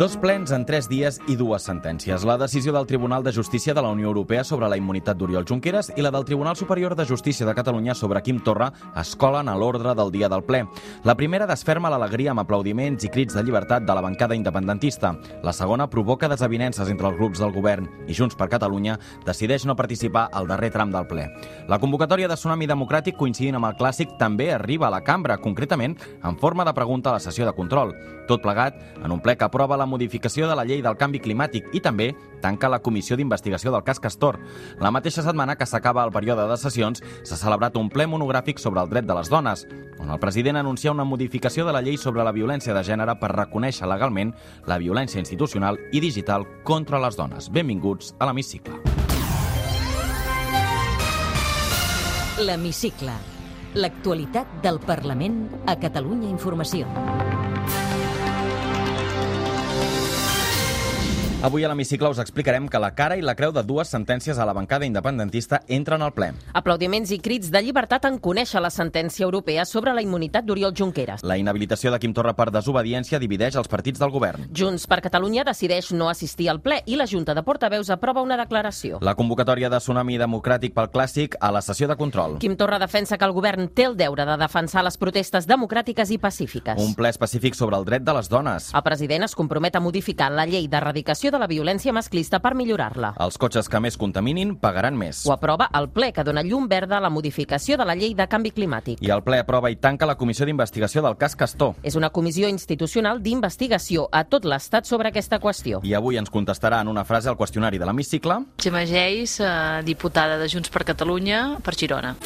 Dos plens en tres dies i dues sentències. La decisió del Tribunal de Justícia de la Unió Europea sobre la immunitat d'Oriol Junqueras i la del Tribunal Superior de Justícia de Catalunya sobre Quim Torra es colen a l'ordre del dia del ple. La primera desferma l'alegria amb aplaudiments i crits de llibertat de la bancada independentista. La segona provoca desavinences entre els grups del govern i Junts per Catalunya decideix no participar al darrer tram del ple. La convocatòria de Tsunami Democràtic coincidint amb el clàssic també arriba a la cambra, concretament en forma de pregunta a la sessió de control. Tot plegat en un ple que aprova la modificació de la llei del canvi climàtic i també tanca la comissió d'investigació del cas Castor. La mateixa setmana que s'acaba el període de sessions, s'ha celebrat un ple monogràfic sobre el dret de les dones, on el president anuncia una modificació de la llei sobre la violència de gènere per reconèixer legalment la violència institucional i digital contra les dones. Benvinguts a l'Hemicicle. L'Hemicicle. L'actualitat del Parlament a Catalunya Informació. Avui a l'hemicicle us explicarem que la cara i la creu de dues sentències a la bancada independentista entren al ple. Aplaudiments i crits de llibertat en conèixer la sentència europea sobre la immunitat d'Oriol Junqueras. La inhabilitació de Quim Torra per desobediència divideix els partits del govern. Junts per Catalunya decideix no assistir al ple i la Junta de Portaveus aprova una declaració. La convocatòria de Tsunami Democràtic pel Clàssic a la sessió de control. Quim Torra defensa que el govern té el deure de defensar les protestes democràtiques i pacífiques. Un ple específic sobre el dret de les dones. El president es compromet a modificar la llei d'erradicació de la violència masclista per millorar-la. Els cotxes que més contaminin pagaran més. Ho aprova el ple que dona llum verda a la modificació de la llei de canvi climàtic. I el ple aprova i tanca la comissió d'investigació del cas Castor. És una comissió institucional d'investigació a tot l'Estat sobre aquesta qüestió. I avui ens contestarà en una frase al qüestionari de l'hemicicle. Gemma Geis, eh, diputada de Junts per Catalunya per Girona.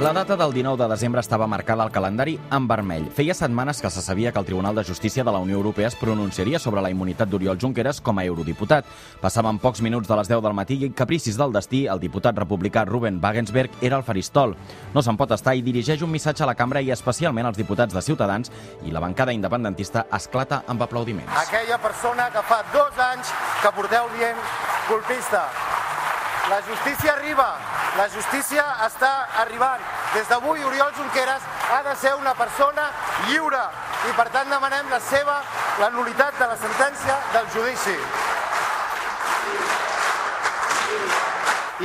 La data del 19 de desembre estava marcada al calendari en vermell. Feia setmanes que se sabia que el Tribunal de Justícia de la Unió Europea es pronunciaria sobre la immunitat d'Oriol Junqueras com a eurodiputat. Passaven pocs minuts de les 10 del matí i, capricis del destí, el diputat republicà Ruben Wagensberg era al faristol. No se'n pot estar i dirigeix un missatge a la cambra i especialment als diputats de Ciutadans i la bancada independentista esclata amb aplaudiments. Aquella persona que fa dos anys que porteu dient colpista. La justícia arriba, la justícia està arribant. Des d'avui Oriol Junqueras ha de ser una persona lliure i per tant demanem la seva, la nulitat de la sentència del judici.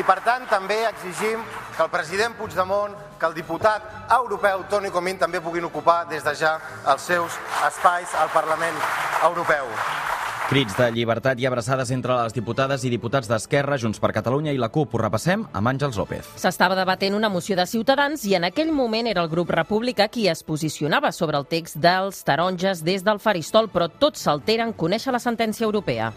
I per tant també exigim que el president Puigdemont, que el diputat europeu Toni Comín també puguin ocupar des de ja els seus espais al Parlament Europeu. Crits de llibertat i abraçades entre les diputades i diputats d'Esquerra, Junts per Catalunya i la CUP. Ho repassem amb Àngels López. S'estava debatent una moció de Ciutadans i en aquell moment era el grup republicà qui es posicionava sobre el text dels taronges des del faristol, però tots s'alteren conèixer la sentència europea.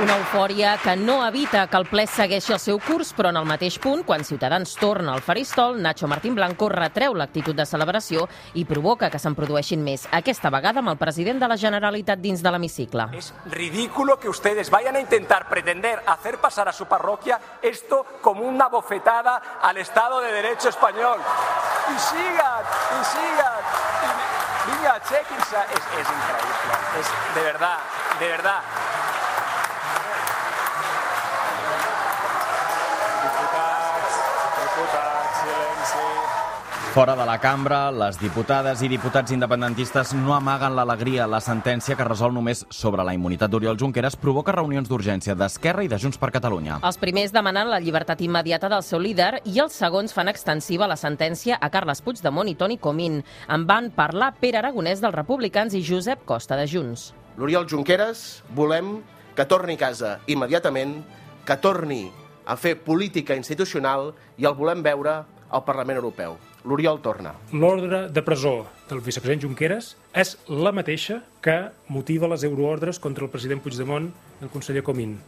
Una eufòria que no evita que el ple segueixi el seu curs, però en el mateix punt, quan Ciutadans torna al faristol, Nacho Martín Blanco retreu l'actitud de celebració i provoca que se'n produeixin més, aquesta vegada amb el president de la Generalitat dins de l'hemicicle. Es ridículo que ustedes vayan a intentar pretender hacer pasar a su parroquia esto como una bofetada al Estado de Derecho español. Y sigan, y sigan. Y, venga, chequense. Es, es increíble. Es de verdad, de verdad. Fora de la cambra, les diputades i diputats independentistes no amaguen l'alegria. La sentència que resol només sobre la immunitat d'Oriol Junqueras provoca reunions d'urgència d'Esquerra i de Junts per Catalunya. Els primers demanen la llibertat immediata del seu líder i els segons fan extensiva la sentència a Carles Puigdemont i Toni Comín. En van parlar Pere Aragonès dels Republicans i Josep Costa de Junts. L'Oriol Junqueras volem que torni a casa immediatament, que torni a fer política institucional i el volem veure al Parlament Europeu. L'Oriol torna. L'ordre de presó del vicepresident Junqueras és la mateixa que motiva les euroordres contra el president Puigdemont i el conseller Comín.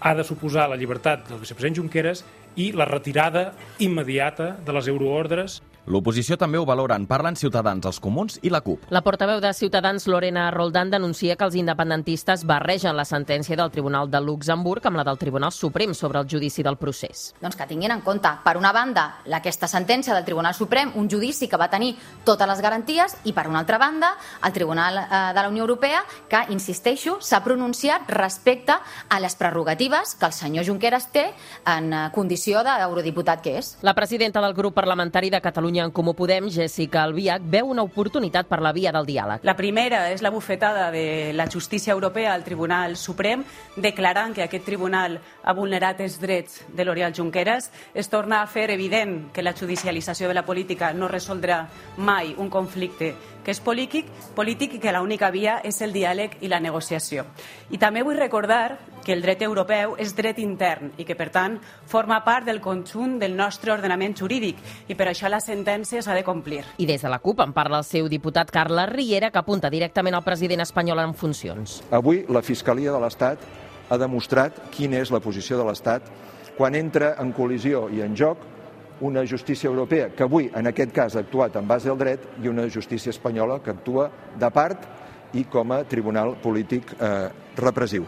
Ha de suposar la llibertat del vicepresident Junqueras i la retirada immediata de les euroordres L'oposició també ho valoren. Parlen Ciutadans, els Comuns i la CUP. La portaveu de Ciutadans, Lorena Roldán, denuncia que els independentistes barregen la sentència del Tribunal de Luxemburg amb la del Tribunal Suprem sobre el judici del procés. Doncs que tinguin en compte, per una banda, aquesta sentència del Tribunal Suprem, un judici que va tenir totes les garanties, i per una altra banda, el Tribunal eh, de la Unió Europea, que, insisteixo, s'ha pronunciat respecte a les prerrogatives que el senyor Junqueras té en eh, condició d'eurodiputat que és. La presidenta del grup parlamentari de Catalunya en Comú Podem, Jessica Albiach, veu una oportunitat per la via del diàleg. La primera és la bufetada de la justícia europea al Tribunal Suprem, declarant que aquest tribunal ha vulnerat els drets de l'Oriol Junqueras. Es torna a fer evident que la judicialització de la política no resoldrà mai un conflicte que és polític, polític i que l'única via és el diàleg i la negociació. I també vull recordar que el dret europeu és dret intern i que, per tant, forma part del conjunt del nostre ordenament jurídic i per això la sentència s'ha de complir. I des de la CUP en parla el seu diputat Carles Riera, que apunta directament al president espanyol en funcions. Avui la Fiscalia de l'Estat ha demostrat quina és la posició de l'Estat quan entra en col·lisió i en joc una justícia europea que avui, en aquest cas, ha actuat en base al dret i una justícia espanyola que actua de part i com a tribunal polític eh, repressiu.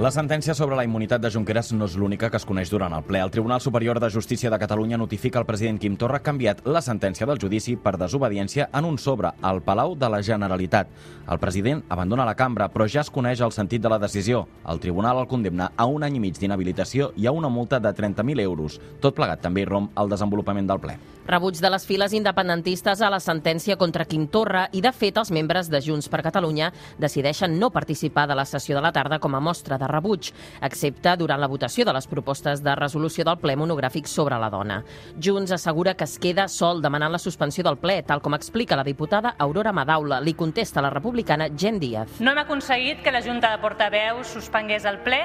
La sentència sobre la immunitat de Junqueras no és l'única que es coneix durant el ple. El Tribunal Superior de Justícia de Catalunya notifica al president Quim Torra que ha canviat la sentència del judici per desobediència en un sobre al Palau de la Generalitat. El president abandona la cambra, però ja es coneix el sentit de la decisió. El tribunal el condemna a un any i mig d'inhabilitació i a una multa de 30.000 euros. Tot plegat també romp el desenvolupament del ple. Rebuig de les files independentistes a la sentència contra Quim Torra i, de fet, els membres de Junts per Catalunya decideixen no participar de la sessió de la tarda com a mostra de rebuig, excepte durant la votació de les propostes de resolució del ple monogràfic sobre la dona. Junts assegura que es queda sol demanant la suspensió del ple, tal com explica la diputada Aurora Madaula. Li contesta la republicana Jen Díaz. No hem aconseguit que la Junta de Portaveus suspengués el ple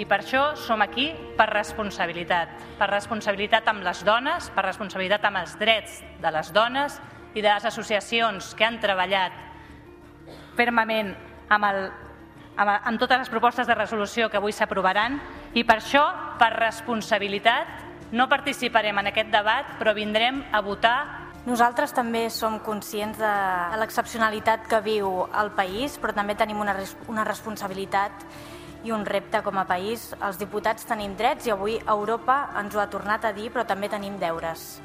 i per això som aquí per responsabilitat. Per responsabilitat amb les dones, per responsabilitat amb els drets de les dones i de les associacions que han treballat fermament amb, el, amb, amb totes les propostes de resolució que avui s'aprovaran i per això, per responsabilitat, no participarem en aquest debat, però vindrem a votar nosaltres també som conscients de l'excepcionalitat que viu el país, però també tenim una, una responsabilitat i un repte com a país. Els diputats tenim drets i avui Europa ens ho ha tornat a dir, però també tenim deures.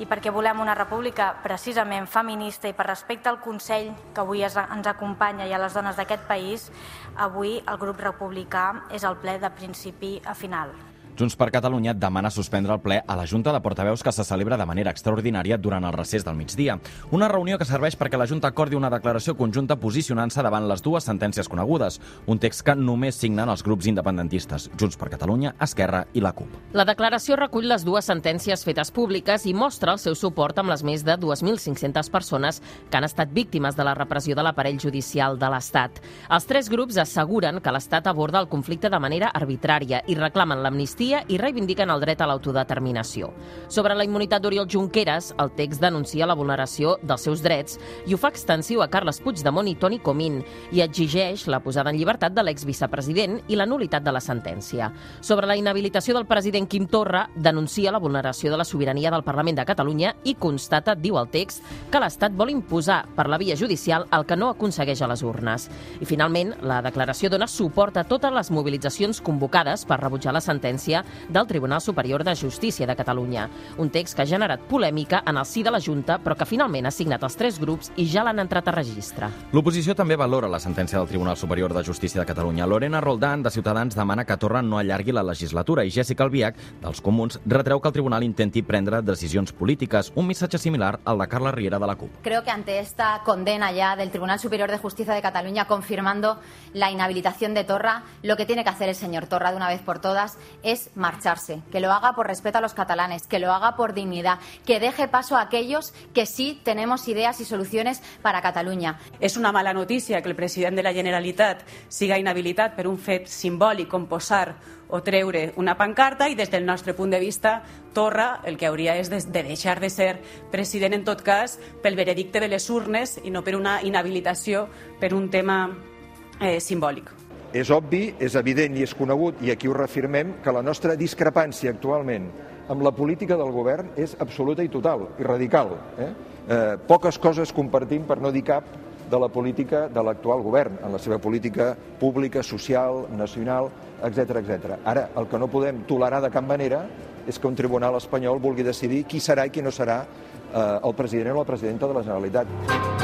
I perquè volem una república precisament feminista i per respecte al Consell que avui ens acompanya i a les dones d'aquest país, avui el grup republicà és el ple de principi a final. Junts per Catalunya demana suspendre el ple a la Junta de Portaveus que se celebra de manera extraordinària durant el recés del migdia. Una reunió que serveix perquè la Junta acordi una declaració conjunta posicionant-se davant les dues sentències conegudes, un text que només signen els grups independentistes, Junts per Catalunya, Esquerra i la CUP. La declaració recull les dues sentències fetes públiques i mostra el seu suport amb les més de 2.500 persones que han estat víctimes de la repressió de l'aparell judicial de l'Estat. Els tres grups asseguren que l'Estat aborda el conflicte de manera arbitrària i reclamen l'amnistia amnistia i reivindiquen el dret a l'autodeterminació. Sobre la immunitat d'Oriol Junqueras, el text denuncia la vulneració dels seus drets i ho fa extensiu a Carles Puigdemont i Toni Comín i exigeix la posada en llibertat de l'exvicepresident i la nulitat de la sentència. Sobre la inhabilitació del president Quim Torra, denuncia la vulneració de la sobirania del Parlament de Catalunya i constata, diu el text, que l'Estat vol imposar per la via judicial el que no aconsegueix a les urnes. I finalment, la declaració dona suport a totes les mobilitzacions convocades per rebutjar la sentència sentència del Tribunal Superior de Justícia de Catalunya. Un text que ha generat polèmica en el si de la Junta, però que finalment ha signat els tres grups i ja l'han entrat a registre. L'oposició també valora la sentència del Tribunal Superior de Justícia de Catalunya. Lorena Roldán, de Ciutadans, demana que Torra no allargui la legislatura i Jessica Albiach, dels Comuns, retreu que el tribunal intenti prendre decisions polítiques, un missatge similar al de Carla Riera de la CUP. Creo que ante esta condena ya del Tribunal Superior de Justicia de Cataluña confirmando la inhabilitación de Torra, lo que tiene que hacer el señor Torra de una vez por todas es marcharse, que lo haga por respeto a los catalanes, que lo haga por dignidad, que deje paso a aquellos que sí tenemos ideas y soluciones para Catalunya. És una mala notícia que el president de la Generalitat siga inhabilitat per un fet simbòlic com posar o treure una pancarta i des del nostre punt de vista Torra el que hauria és de, de deixar de ser president en tot cas pel veredicte de les urnes i no per una inhabilitació per un tema eh, simbòlic. És obvi, és evident i és conegut, i aquí ho reafirmem, que la nostra discrepància actualment amb la política del govern és absoluta i total, i radical. Eh? Eh, poques coses compartim, per no dir cap, de la política de l'actual govern, en la seva política pública, social, nacional, etc etc. Ara, el que no podem tolerar de cap manera és que un tribunal espanyol vulgui decidir qui serà i qui no serà eh, el president o la presidenta de la Generalitat.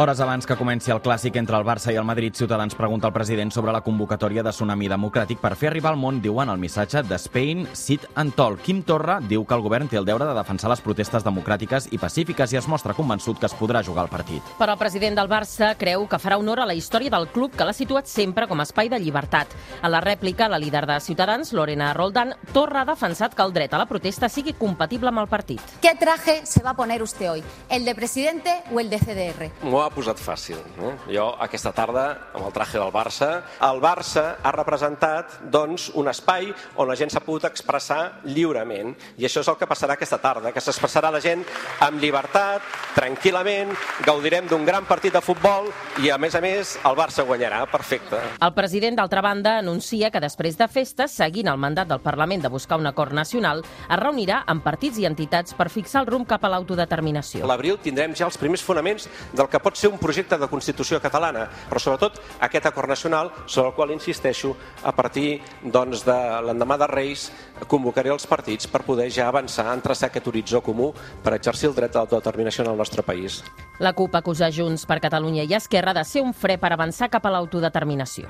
Hores abans que comenci el clàssic entre el Barça i el Madrid, Ciutadans pregunta al president sobre la convocatòria de Tsunami Democràtic per fer arribar al món, diuen el missatge de Spain, Sit and Tall. Quim Torra diu que el govern té el deure de defensar les protestes democràtiques i pacífiques i es mostra convençut que es podrà jugar el partit. Però el president del Barça creu que farà honor a la història del club que l'ha situat sempre com a espai de llibertat. A la rèplica, la líder de Ciutadans, Lorena Roldán, Torra ha defensat que el dret a la protesta sigui compatible amb el partit. ¿Qué traje se va a poner usted hoy? ¿El de presidente o el de CDR? M'ho ha posat fàcil. Eh? Jo, aquesta tarda, amb el traje del Barça, el Barça ha representat doncs, un espai on la gent s'ha pogut expressar lliurement. I això és el que passarà aquesta tarda, que s'expressarà la gent amb llibertat, tranquil·lament, gaudirem d'un gran partit de futbol i, a més a més, el Barça guanyarà. Perfecte. El president, d'altra banda, anuncia que després de festes, seguint el mandat del Parlament de buscar un acord nacional, es reunirà amb partits i entitats per fixar el rumb cap a l'autodeterminació. A l'abril tindrem ja els primers fonaments del que pot ser un projecte de Constitució catalana, però sobretot aquest acord nacional sobre el qual insisteixo a partir doncs, de l'endemà de Reis convocaré els partits per poder ja avançar en traçar aquest horitzó comú per exercir el dret a l'autodeterminació en el nostre país. La CUP acusa Junts per Catalunya i Esquerra de ser un fre per avançar cap a l'autodeterminació.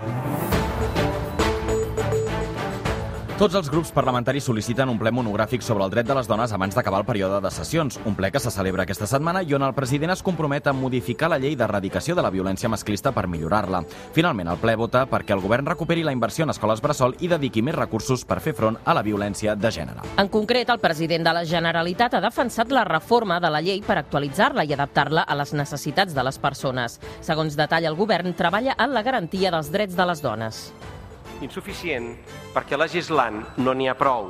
Tots els grups parlamentaris sol·liciten un ple monogràfic sobre el dret de les dones abans d'acabar el període de sessions, un ple que se celebra aquesta setmana i on el president es compromet a modificar la llei d'erradicació de la violència masclista per millorar-la. Finalment, el ple vota perquè el govern recuperi la inversió en escoles bressol i dediqui més recursos per fer front a la violència de gènere. En concret, el president de la Generalitat ha defensat la reforma de la llei per actualitzar-la i adaptar-la a les necessitats de les persones. Segons detalla el govern, treballa en la garantia dels drets de les dones. Insuficient perquè legislant no n'hi ha prou.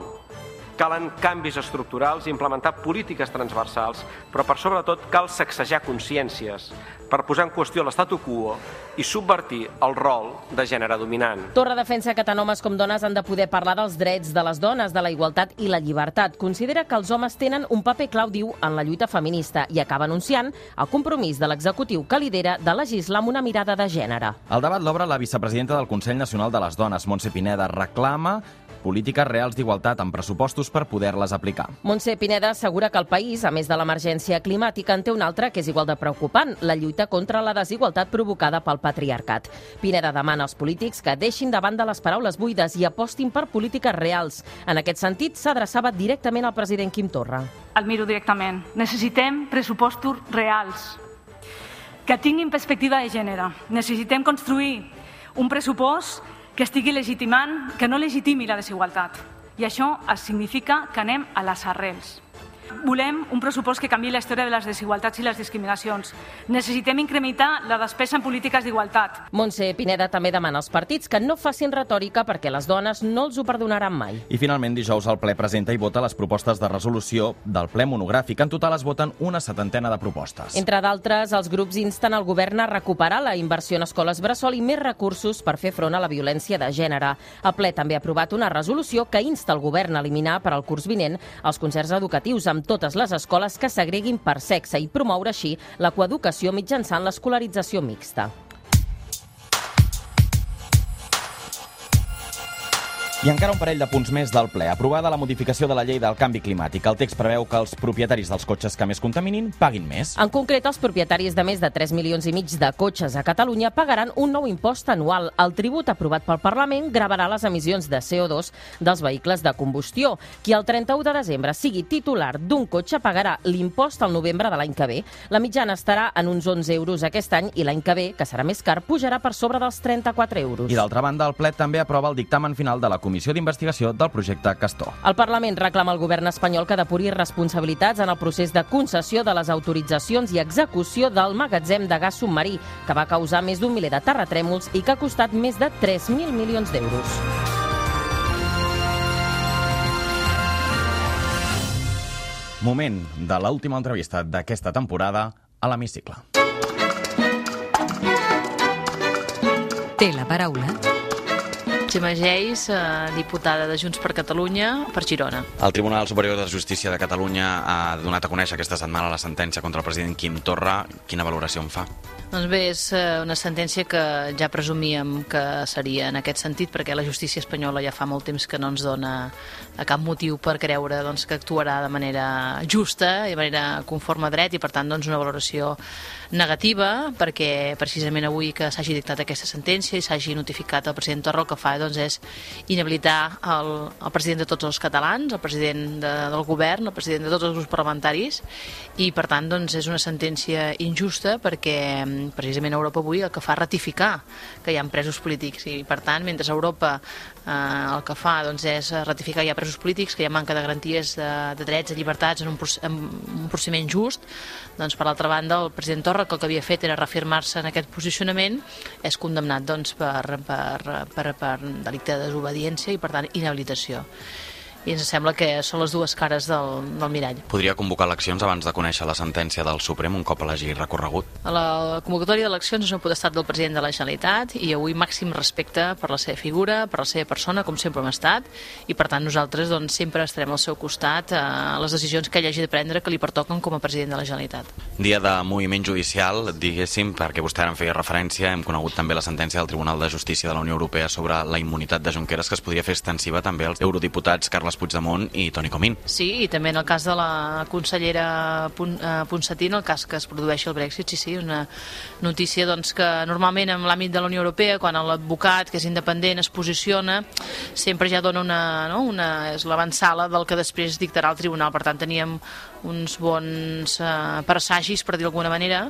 Calen canvis estructurals i implementar polítiques transversals, però per sobretot cal sacsejar consciències per posar en qüestió l'estatu quo i subvertir el rol de gènere dominant. Torra defensa que tant homes com dones han de poder parlar dels drets de les dones, de la igualtat i la llibertat. Considera que els homes tenen un paper clau, diu, en la lluita feminista i acaba anunciant el compromís de l'executiu que lidera de legislar amb una mirada de gènere. El debat l'obre la vicepresidenta del Consell Nacional de les Dones, Montse Pineda, reclama polítiques reals d'igualtat amb pressupostos per poder-les aplicar. Montse Pineda assegura que el país, a més de l'emergència climàtica, en té una altra que és igual de preocupant, la lluita contra la desigualtat provocada pel patriarcat. Pineda demana als polítics que deixin davant de les paraules buides i apostin per polítiques reals. En aquest sentit, s'adreçava directament al president Quim Torra. El miro directament. Necessitem pressupostos reals que tinguin perspectiva de gènere. Necessitem construir un pressupost que estigui legitimant, que no legitimi la desigualtat. I això significa que anem a les arrels. Volem un pressupost que canvi la història de les desigualtats i les discriminacions. Necessitem incrementar la despesa en polítiques d'igualtat. Montse Pineda també demana als partits que no facin retòrica perquè les dones no els ho perdonaran mai. I finalment, dijous el ple presenta i vota les propostes de resolució del ple monogràfic. En total es voten una setantena de propostes. Entre d'altres, els grups insten el govern a recuperar la inversió en escoles bressol i més recursos per fer front a la violència de gènere. El ple també ha aprovat una resolució que insta el govern a eliminar per al curs vinent els concerts educatius amb totes les escoles que segreguin per sexe i promoure així la coeducació mitjançant l'escolarització mixta. I encara un parell de punts més del ple. Aprovada la modificació de la llei del canvi climàtic. El text preveu que els propietaris dels cotxes que més contaminin paguin més. En concret, els propietaris de més de 3 milions i mig de cotxes a Catalunya pagaran un nou impost anual. El tribut aprovat pel Parlament gravarà les emissions de CO2 dels vehicles de combustió. Qui el 31 de desembre sigui titular d'un cotxe pagarà l'impost al novembre de l'any que ve. La mitjana estarà en uns 11 euros aquest any i l'any que ve, que serà més car, pujarà per sobre dels 34 euros. I d'altra banda, el ple també aprova el dictamen final de la Comissió d'Investigació del projecte Castor. El Parlament reclama al govern espanyol que depuri responsabilitats en el procés de concessió de les autoritzacions i execució del magatzem de gas submarí, que va causar més d'un miler de terratrèmols i que ha costat més de 3.000 milions d'euros. Moment de l'última entrevista d'aquesta temporada a l'Hemicicle. Té la paraula Gemma Geis, eh, diputada de Junts per Catalunya per Girona. El Tribunal Superior de Justícia de Catalunya ha donat a conèixer aquesta setmana la sentència contra el president Quim Torra. Quina valoració en fa? Doncs bé, és eh, una sentència que ja presumíem que seria en aquest sentit, perquè la justícia espanyola ja fa molt temps que no ens dona a cap motiu per creure doncs, que actuarà de manera justa i de manera conforme a dret i per tant doncs, una valoració negativa perquè precisament avui que s'hagi dictat aquesta sentència i s'hagi notificat el president Torra el que fa doncs, és inhabilitar el, el president de tots els catalans, el president de, del govern, el president de tots els grups parlamentaris i per tant doncs, és una sentència injusta perquè precisament Europa avui el que fa ratificar que hi ha presos polítics. I per tant mentre Europa eh, el que fa doncs, és ratificar que hi ha presos polítics, que hi ha manca de garanties de, de drets i llibertats en un, en un procediment just, doncs per l'altra banda el president Torra que el que havia fet era reafirmar-se en aquest posicionament, és condemnat doncs, per, per, per, per delicte de desobediència i, per tant, inhabilitació i ens sembla que són les dues cares del, del mirall. Podria convocar eleccions abans de conèixer la sentència del Suprem un cop l'hagi recorregut? La convocatòria d'eleccions és una potestat del president de la Generalitat i avui màxim respecte per la seva figura, per la seva persona, com sempre hem estat, i per tant nosaltres doncs, sempre estarem al seu costat a les decisions que ell hagi de prendre que li pertoquen com a president de la Generalitat. Dia de moviment judicial, diguéssim, perquè vostè ara en feia referència, hem conegut també la sentència del Tribunal de Justícia de la Unió Europea sobre la immunitat de Junqueras que es podria fer extensiva també als eurodiputats Carles Carles Puigdemont i Toni Comín. Sí, i també en el cas de la consellera eh, Ponsatí, en el cas que es produeixi el Brexit, sí, sí, una notícia doncs, que normalment en l'àmbit de la Unió Europea, quan l'advocat, que és independent, es posiciona, sempre ja dona una, no? una és l'avançala del que després dictarà el tribunal. Per tant, teníem uns bons eh, presagis, per dir d'alguna manera,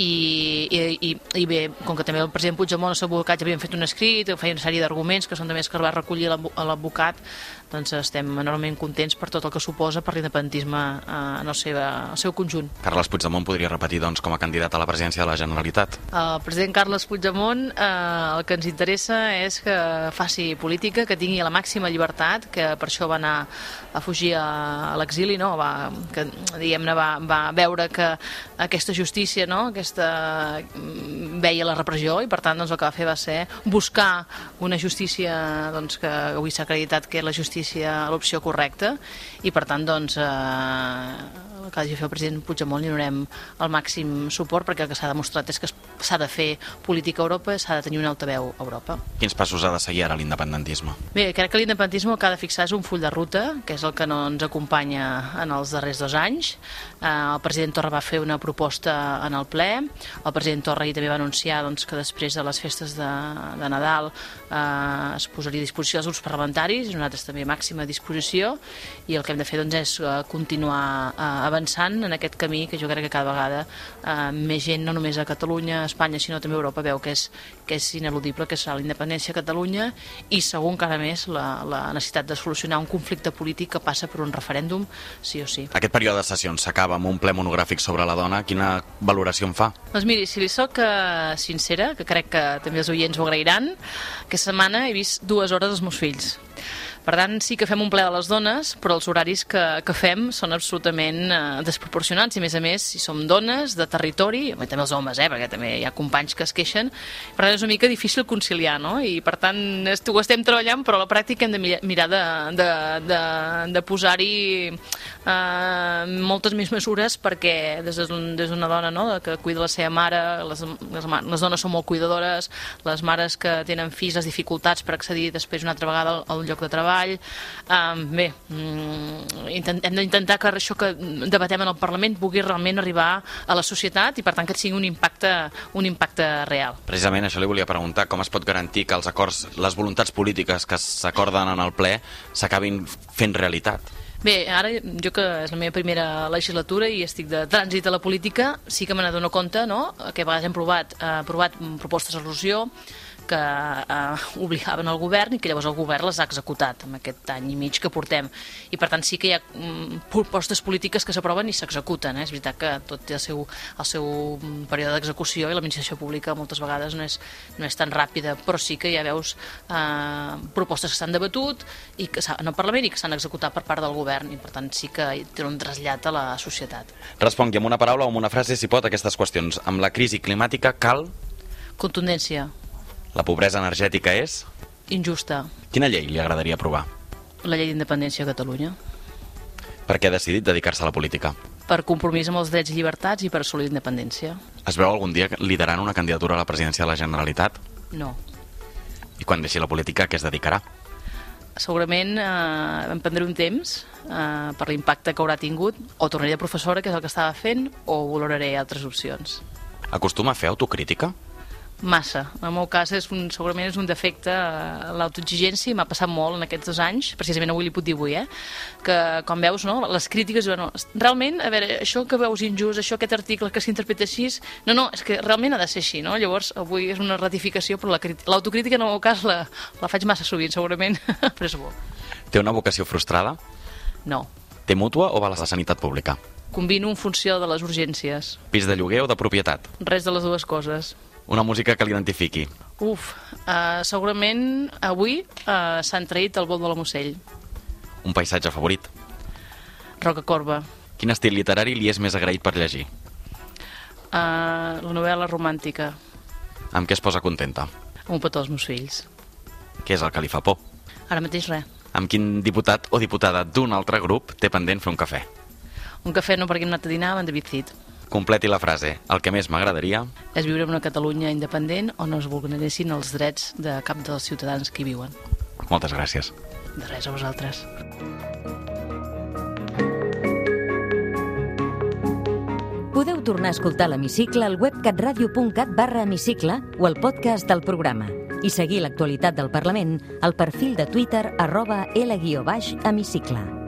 i, i, i, bé, com que també el president Puigdemont el seu advocat ja havien fet un escrit, feia una sèrie d'arguments que són també que el va recollir l'advocat, doncs estem enormement contents per tot el que suposa per l'independentisme eh, en el seu, el seu conjunt. Carles Puigdemont podria repetir doncs, com a candidat a la presidència de la Generalitat? El president Carles Puigdemont eh, el que ens interessa és que faci política, que tingui la màxima llibertat, que per això va anar a fugir a, a l'exili, no? va, que diguem-ne va, va veure que aquesta justícia, no? aquesta, mm, veia la repressió i per tant doncs, el que va fer va ser buscar una justícia doncs, que avui s'ha acreditat que és la justícia l'opció correcta i per tant doncs, eh, el que hagi fer el president Puigdemont li donarem el màxim suport perquè el que s'ha demostrat és que s'ha de fer política a Europa, s'ha de tenir un altaveu a Europa. Quins passos ha de seguir ara l'independentisme? Bé, crec que l'independentisme el que ha de fixar és un full de ruta, que és el que no ens acompanya en els darrers dos anys. Eh, el president Torra va fer una proposta en el ple, el president Torra ahir també va anunciar doncs, que després de les festes de, de Nadal eh, es posaria a disposició dels grups parlamentaris, nosaltres també màxima disposició, i el que hem de fer doncs, és eh, continuar eh, avançant en aquest camí que jo crec que cada vegada eh, més gent, no només a Catalunya, a Espanya, sinó també a Europa, veu que és, que és ineludible, que serà la independència a Catalunya i segur encara més la, la necessitat de solucionar un conflicte polític que passa per un referèndum, sí o sí. Aquest període de sessions s'acaba amb un ple monogràfic sobre la dona. Quina valoració en fa? Doncs miri, si li sóc uh, sincera, que crec que també els oients ho agrairan, aquesta setmana he vist dues hores dels meus fills. Per tant, sí que fem un ple de les dones, però els horaris que, que fem són absolutament eh, desproporcionats i, a més a més, si som dones de territori, i també els homes, eh, perquè també hi ha companys que es queixen, per tant és una mica difícil conciliar, no? I per tant ho estem treballant, però a la pràctica hem de mirar de, de, de, de posar-hi eh, moltes més mesures perquè des d'una dona no, que cuida la seva mare, les, les, les dones són molt cuidadores, les mares que tenen fills, les dificultats per accedir després una altra vegada al, al lloc de treball, treball. Um, bé, um, intent, hem d'intentar que això que debatem en el Parlament pugui realment arribar a la societat i per tant que sigui un impacte, un impacte real. Precisament això li volia preguntar, com es pot garantir que els acords, les voluntats polítiques que s'acorden en el ple s'acabin fent realitat? Bé, ara jo que és la meva primera legislatura i estic de trànsit a la política, sí que me n'adono compte no? que a vegades hem provat, eh, provat propostes de resolució que eh, obligaven el govern i que llavors el govern les ha executat en aquest any i mig que portem. I per tant sí que hi ha mm, propostes polítiques que s'aproven i s'executen. Eh? És veritat que tot té el seu, el seu període d'execució i l'administració pública moltes vegades no és, no és tan ràpida, però sí que ja veus eh, propostes que s'han debatut i que en el Parlament i que s'han executat per part del govern i per tant sí que té un trasllat a la societat. Respongui amb una paraula o amb una frase, si pot, aquestes qüestions. Amb la crisi climàtica cal... Contundència. La pobresa energètica és? injusta. Quina llei li agradaria aprovar? La llei d'independència a Catalunya. Per què ha decidit dedicar-se a la política? Per compromís amb els drets i llibertats i per assolir independència. Es veu algun dia liderant una candidatura a la presidència de la Generalitat? No. I quan deixi la política, què es dedicarà? Segurament eh, em prendré un temps eh, per l'impacte que haurà tingut, o tornaré a professora, que és el que estava fent, o valoraré altres opcions. Acostuma a fer autocrítica? Massa. En el meu cas és un, segurament és un defecte eh, l'autoexigència i m'ha passat molt en aquests dos anys, precisament avui li puc dir avui, eh? que com veus, no, les crítiques, bueno, realment, a veure, això que veus injust, això aquest article que s'interpreta així, no, no, és que realment ha de ser així, no? Llavors, avui és una ratificació, però l'autocrítica la, en el meu cas la, la faig massa sovint, segurament, però és bo. Té una vocació frustrada? No. Té mútua o va a la sanitat pública? Combino en funció de les urgències. Pis de lloguer o de propietat? Res de les dues coses. Una música que l'identifiqui. Uf, uh, segurament avui uh, s'han traït el vol de la Mossell. Un paisatge favorit? Roca Corba. Quin estil literari li és més agraït per llegir? Uh, la novel·la romàntica. Amb què es posa contenta? Amb un petó als meus fills. Què és el que li fa por? Ara mateix res. Amb quin diputat o diputada d'un altre grup té pendent fer un cafè? Un cafè no perquè hem anat a dinar amb en David Cid. Completi la frase. El que més m'agradaria... És viure en una Catalunya independent on no es vulneressin els drets de cap dels ciutadans que hi viuen. Moltes gràcies. De res a vosaltres. Podeu tornar a escoltar l'Hemicicle al web catradio.cat barra hemicicle o al podcast del programa i seguir l'actualitat del Parlament al perfil de Twitter arroba L-hemicicle.